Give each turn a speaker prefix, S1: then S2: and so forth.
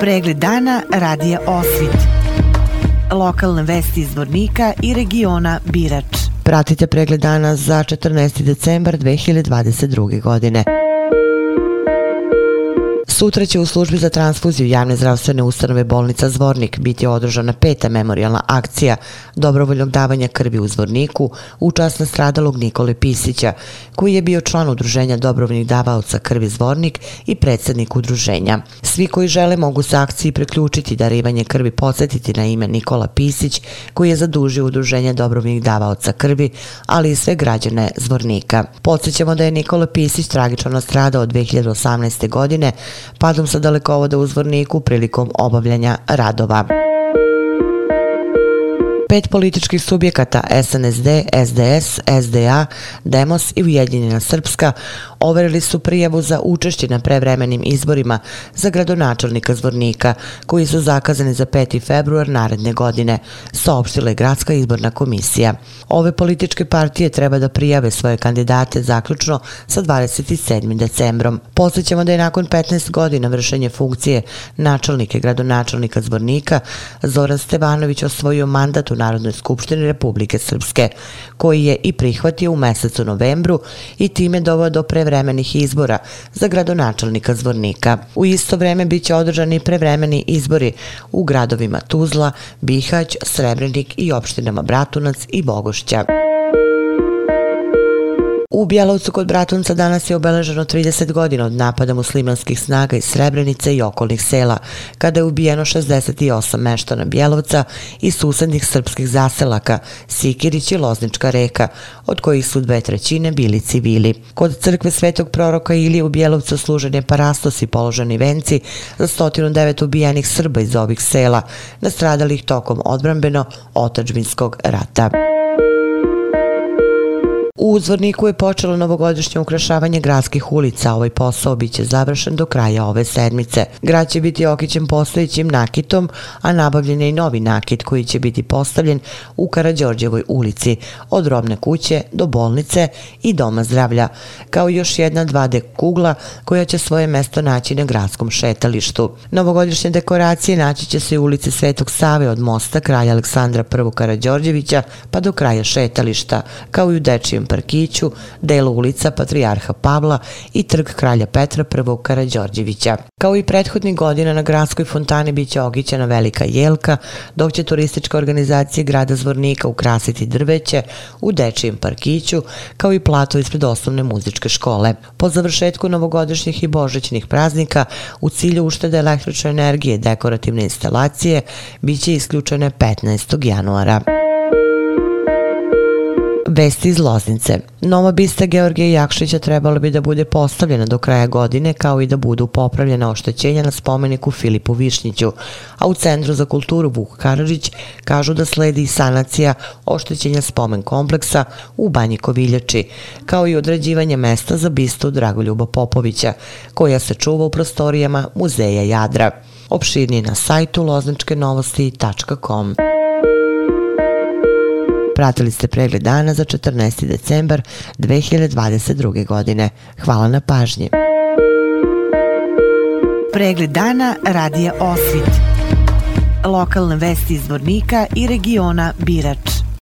S1: Pregled dana radija Osvit. Lokalne vesti iz Vornika i regiona Birač.
S2: Pratite pregled dana za 14. decembar 2022. godine. Sutra će u službi za transfuziju javne zdravstvene ustanove bolnica Zvornik biti održana peta memorialna akcija dobrovoljnog davanja krvi u Zvorniku u čast nastradalog Nikole Pisića, koji je bio član udruženja dobrovoljnih davaoca krvi Zvornik i predsjednik udruženja. Svi koji žele mogu se akciji preključiti darivanje krvi podsjetiti na ime Nikola Pisić, koji je zadužio udruženje dobrovoljnih davaoca krvi, ali i sve građane Zvornika. Podsjećamo da je Nikola Pisić tragično nastradao od 2018. godine padom sa dalekovoda u zvorniku prilikom obavljanja radova. Pet političkih subjekata SNSD, SDS, SDA, Demos i Ujedinjena Srpska overili su prijavu za učešće na prevremenim izborima za gradonačelnika Zvornika, koji su zakazani za 5. februar naredne godine, saopštila je Gradska izborna komisija. Ove političke partije treba da prijave svoje kandidate zaključno sa 27. decembrom. Posjećamo da je nakon 15 godina vršenje funkcije načelnike gradonačelnika Zvornika, Zoran Stevanović osvojio mandat u Narodnoj skupštini Republike Srpske, koji je i prihvatio u mesecu novembru i time dovao do prevremenih izbora za gradonačelnika Zvornika. U isto vreme bit će održani prevremeni izbori u gradovima Tuzla, Bihać, Srebrenik i opštinama Bratunac i Bogošća. U Bjelovcu kod Bratunca danas je obeleženo 30 godina od napada muslimanskih snaga iz Srebrenice i okolnih sela, kada je ubijeno 68 meštana Bjelovca i susednih srpskih zaselaka, Sikirić i Loznička reka, od kojih su dve trećine bili civili. Kod crkve Svetog proroka Ilije u Bjelovcu služen je parastos i položeni venci za 109 ubijenih Srba iz ovih sela, nastradalih tokom odbranbeno otačbinskog rata. U Zvorniku je počelo novogodišnje ukrašavanje gradskih ulica. Ovaj posao biće završen do kraja ove sedmice. Grad će biti okićen postojećim nakitom, a nabavljen je i novi nakit koji će biti postavljen u Karađorđevoj ulici, od robne kuće do bolnice i doma zdravlja, kao još jedna 2D kugla koja će svoje mesto naći na gradskom šetalištu. Novogodišnje dekoracije naći će se u ulici Svetog Save od mosta kralja Aleksandra I. Karađorđevića pa do kraja šetališta, kao i u dečijem parkiću, delu ulica Patrijarha Pavla i trg kralja Petra I. Karadžorđevića. Kao i prethodnih godina na gradskoj fontani biće ogićena velika jelka, dok će turistička organizacija grada Zvornika ukrasiti drveće u dečijem parkiću, kao i plato ispred osnovne muzičke škole. Po završetku novogodišnjih i božićnih praznika, u cilju uštede električne energije dekorativne instalacije, biće isključene 15. januara. Vesti iz Loznice. Nova bista Georgije Jakšića trebalo bi da bude postavljena do kraja godine, kao i da budu popravljena oštećenja na spomeniku Filipu Višnjiću, a u Centru za kulturu Vuk Karadžić kažu da sledi sanacija oštećenja spomen kompleksa u Banji Koviljači, kao i određivanje mesta za bistu Dragoljuba Popovića, koja se čuva u prostorijama Muzeja Jadra. Opširniji na sajtu lozničkenovosti.com. Pratili ste pregled dana za 14. decembar 2022. godine. Hvala na pažnji.
S1: Pregled dana radija Osvit. Lokalne vesti iz Vornika i regiona Birač.